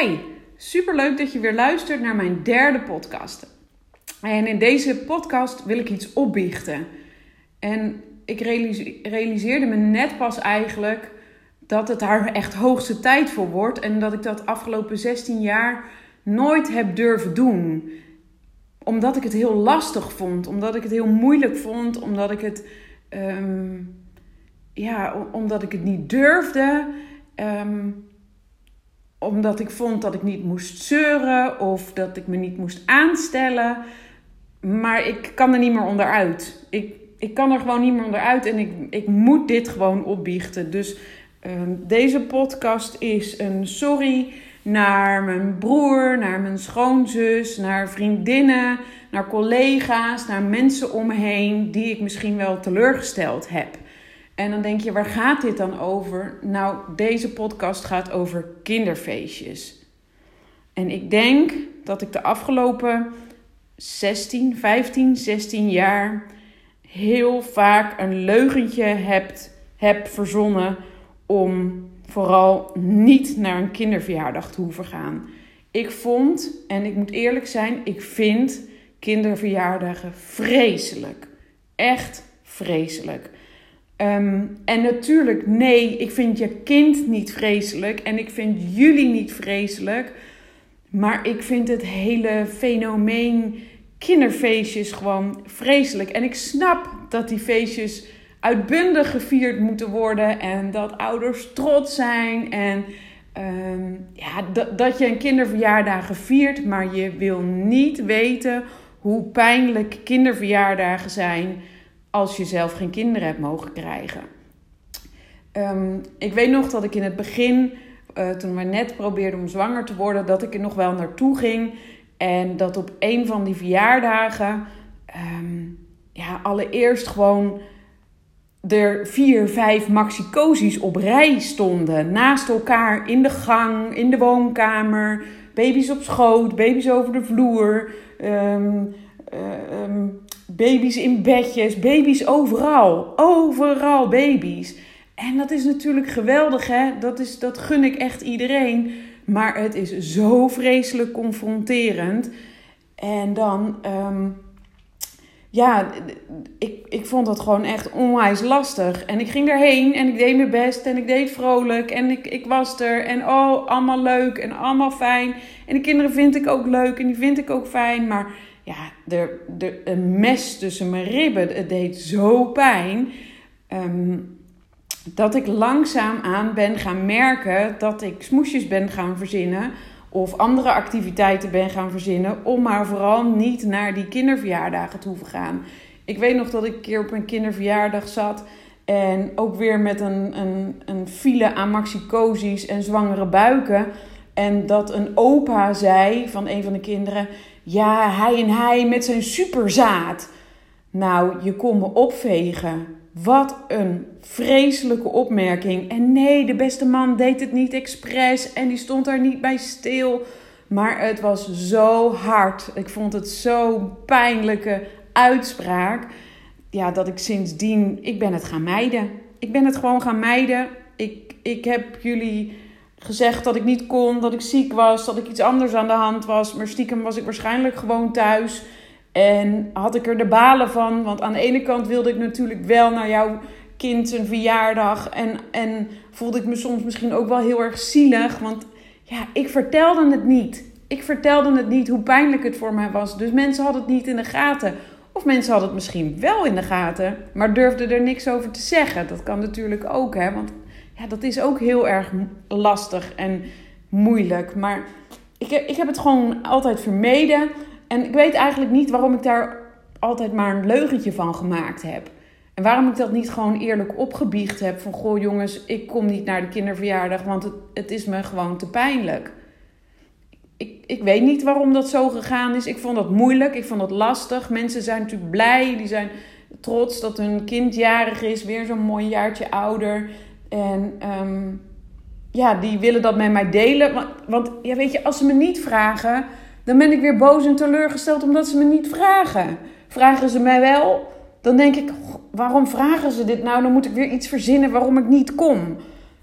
Hi, superleuk dat je weer luistert naar mijn derde podcast. En in deze podcast wil ik iets opbiechten. En ik realiseerde me net pas eigenlijk dat het daar echt hoogste tijd voor wordt. En dat ik dat afgelopen 16 jaar nooit heb durven doen. Omdat ik het heel lastig vond, omdat ik het heel moeilijk vond, omdat ik het, ehm, ja, omdat ik het niet durfde. Um, omdat ik vond dat ik niet moest zeuren of dat ik me niet moest aanstellen. Maar ik kan er niet meer onderuit. Ik, ik kan er gewoon niet meer onderuit en ik, ik moet dit gewoon opbiechten. Dus ehm, deze podcast is een sorry naar mijn broer, naar mijn schoonzus, naar vriendinnen, naar collega's, naar mensen om me heen die ik misschien wel teleurgesteld heb. En dan denk je, waar gaat dit dan over? Nou, deze podcast gaat over kinderfeestjes. En ik denk dat ik de afgelopen 16, 15, 16 jaar heel vaak een leugentje heb, heb verzonnen om vooral niet naar een kinderverjaardag te hoeven gaan. Ik vond, en ik moet eerlijk zijn, ik vind kinderverjaardagen vreselijk. Echt vreselijk. Ehm, en natuurlijk, nee, ik vind je kind niet vreselijk en ik vind jullie niet vreselijk. Maar ik vind het hele fenomeen kinderfeestjes gewoon vreselijk. En ik snap dat die feestjes uitbundig gevierd moeten worden en dat ouders trots zijn en ehm, ja, dat, dat je een kinderverjaardagen viert, maar je wil niet weten hoe pijnlijk kinderverjaardagen zijn als je zelf geen kinderen hebt mogen krijgen. Ehm, ik weet nog dat ik in het begin, uh, toen we net probeerden om zwanger te worden, dat ik er nog wel naartoe ging. En dat op een van die verjaardagen, um, ja, allereerst gewoon er vier, vijf maxicosies op rij stonden. Naast elkaar in de gang, in de woonkamer. Baby's op schoot, baby's over de vloer. Um, baby's in bedjes, baby's overal. Overal baby's. En dat is natuurlijk geweldig, hè? Dat, is, dat gun ik echt iedereen. Maar het is zo vreselijk confronterend. En dan, ehm, ja, ik, ik vond dat gewoon echt onwijs lastig. En ik ging daarheen en ik deed mijn best en ik deed vrolijk en ik, ik was er. En oh, allemaal leuk en allemaal fijn. En de kinderen vind ik ook leuk en die vind ik ook fijn. Maar ja, er, er, een mes tussen mijn ribben. Het deed zo pijn. Ehm, dat ik langzaam aan ben gaan merken dat ik smoesjes ben gaan verzinnen. Of andere activiteiten ben gaan verzinnen. Om maar vooral niet naar die kinderverjaardagen te hoeven gaan. Ik weet nog dat ik een keer op een kinderverjaardag zat. En ook weer met een, een, een file aan maxicosies en zwangere buiken. En dat een opa zei van een van de kinderen: Ja, hij en hij met zijn superzaad. Nou, je kon me opvegen. Wat een vreselijke opmerking. En nee, de beste man deed het niet expres en die stond daar niet bij stil. Maar het was zo hard. Ik vond het zo'n pijnlijke uitspraak. Ja, dat ik sindsdien, ik ben het gaan mijden. Ik ben het gewoon gaan mijden. Ik, ik heb jullie gezegd dat ik niet kon, dat ik ziek was, dat ik iets anders aan de hand was. Maar stiekem was ik waarschijnlijk gewoon thuis. En had ik er de balen van. Want aan de ene kant wilde ik natuurlijk wel naar jouw kind zijn verjaardag. En, en voelde ik me soms misschien ook wel heel erg zielig. Want ja, ik vertelde het niet. Ik vertelde het niet hoe pijnlijk het voor mij was. Dus mensen hadden het niet in de gaten. Of mensen hadden het misschien wel in de gaten, maar durfden er niks over te zeggen. Dat kan natuurlijk ook, hè? Want ja, dat is ook heel erg lastig en moeilijk. Maar ik ik heb het gewoon altijd vermeden. En ik weet eigenlijk niet waarom ik daar altijd maar een leugentje van gemaakt heb. En waarom ik dat niet gewoon eerlijk opgebiecht heb. Van goh jongens, ik kom niet naar de kinderverjaardag, want het, het is me gewoon te pijnlijk. Ik, ik weet niet waarom dat zo gegaan is. Ik vond dat moeilijk, ik vond dat lastig. Mensen zijn natuurlijk blij, die zijn trots dat hun kind jarig is. Weer zo'n mooi jaartje ouder. En ehm, ja, die willen dat met mij delen. Want, ja, weet je, als ze me niet vragen, dan ben ik weer boos en teleurgesteld omdat ze me niet vragen. Vragen ze mij wel, dan denk ik, waarom vragen ze dit nou? Dan moet ik weer iets verzinnen waarom ik niet kom.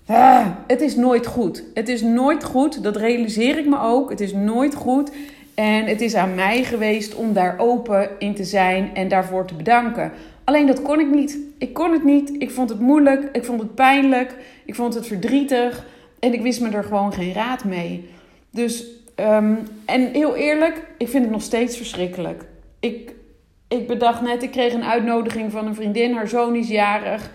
Ah, het is nooit goed. Het is nooit goed. Dat realiseer ik me ook. Het is nooit goed. En het is aan mij geweest om daar open in te zijn en daarvoor te bedanken. Alleen dat kon ik niet. Ik kon het niet. Ik vond het moeilijk. Ik vond het pijnlijk. Ik vond het verdrietig. En ik wist me er gewoon geen raad mee. Dus, ehm, en heel eerlijk, ik vind het nog steeds verschrikkelijk. Ik, ik bedacht net, ik kreeg een uitnodiging van een vriendin. Haar zoon is jarig.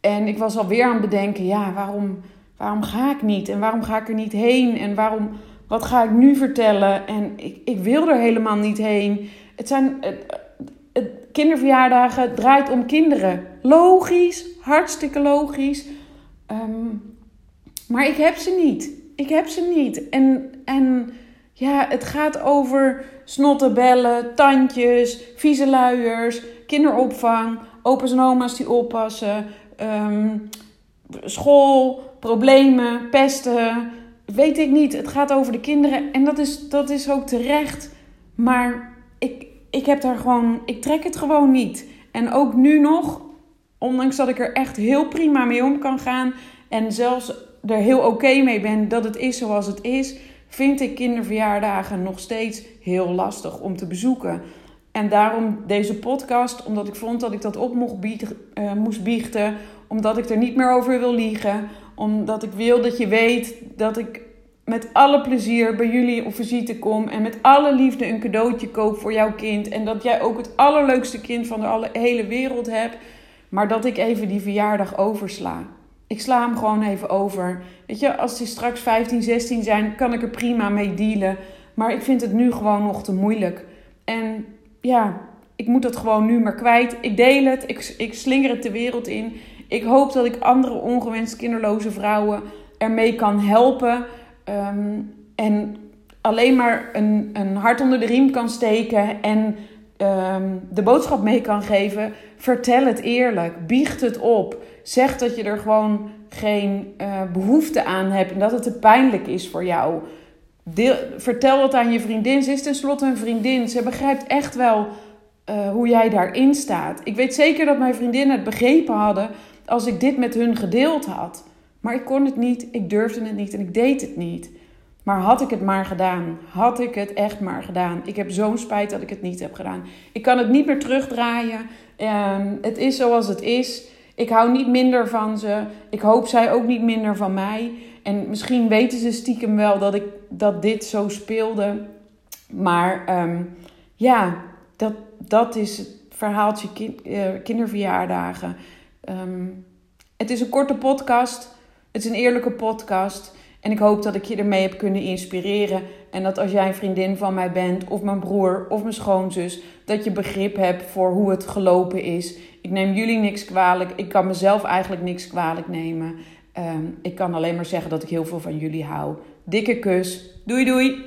En ik was alweer aan het bedenken, ja, waarom, waarom ga ik niet? En waarom ga ik er niet heen? En waarom, wat ga ik nu vertellen? En ik, ik wil er helemaal niet heen. Het zijn, kinderverjaardagen draait om kinderen. Logisch, hartstikke logisch. Ehm, maar ik heb ze niet. Ik heb ze niet. En, en ja, het gaat over snottenbellen, tandjes, vieze luiers, kinderopvang, opa's en oma's die oppassen, Ehm, school, problemen, pesten. Weet ik niet. Het gaat over de kinderen. En dat is, dat is ook terecht. Maar ik, ik heb daar gewoon. Ik trek het gewoon niet. En ook nu nog, ondanks dat ik er echt heel prima mee om kan gaan. En zelfs er heel oké mee ben dat het is zoals het is. Vind ik kinderverjaardagen nog steeds heel lastig om te bezoeken. En daarom deze podcast, omdat ik vond dat ik dat op mocht biechten, uh, moest biechten. Omdat ik er niet meer over wil liegen. Omdat ik wil dat je weet dat ik met alle plezier bij jullie op visite kom. En met alle liefde een cadeautje koop voor jouw kind. En dat jij ook het allerleukste kind van de hele wereld hebt. Maar dat ik even die verjaardag oversla. Ik sla hem gewoon even over. Weet je, als die straks 15, 16 zijn, kan ik er prima mee dealen. Maar ik vind het nu gewoon nog te moeilijk. En ja, ik moet dat gewoon nu maar kwijt. Ik deel het, ik, ik slinger het de wereld in. Ik hoop dat ik andere ongewenst kinderloze vrouwen ermee kan helpen. Ehm, en alleen maar een, een hart onder de riem kan steken en ehm, de boodschap mee kan geven. Vertel het eerlijk. Biecht het op. Zeg dat je er gewoon geen uh, behoefte aan hebt en dat het te pijnlijk is voor jou. Vertel het aan je vriendin. Ze is tenslotte een vriendin. Ze begrijpt echt wel uh, hoe jij daarin staat. Ik weet zeker dat mijn vriendinnen het begrepen hadden als ik dit met hun gedeeld had. Maar ik kon het niet, ik durfde het niet en ik deed het niet. Maar had ik het maar gedaan, had ik het echt maar gedaan. Ik heb zo'n spijt dat ik het niet heb gedaan. Ik kan het niet meer terugdraaien. Uh, het is zoals het is. Ik hou niet minder van ze. Ik hoop zij ook niet minder van mij. En misschien weten ze stiekem wel dat, ik, dat dit zo speelde. Maar um, ja, dat, dat is het verhaaltje uh, kinderverjaardagen. Um, het is een korte podcast. Het is een eerlijke podcast. En ik hoop dat ik je ermee heb kunnen inspireren. En dat als jij een vriendin van mij bent, of mijn broer, of mijn schoonzus, dat je begrip hebt voor hoe het gelopen is. Ik neem jullie niks kwalijk. Ik kan mezelf eigenlijk niks kwalijk nemen. Um, ik kan alleen maar zeggen dat ik heel veel van jullie hou. Dikke kus. Doei doei.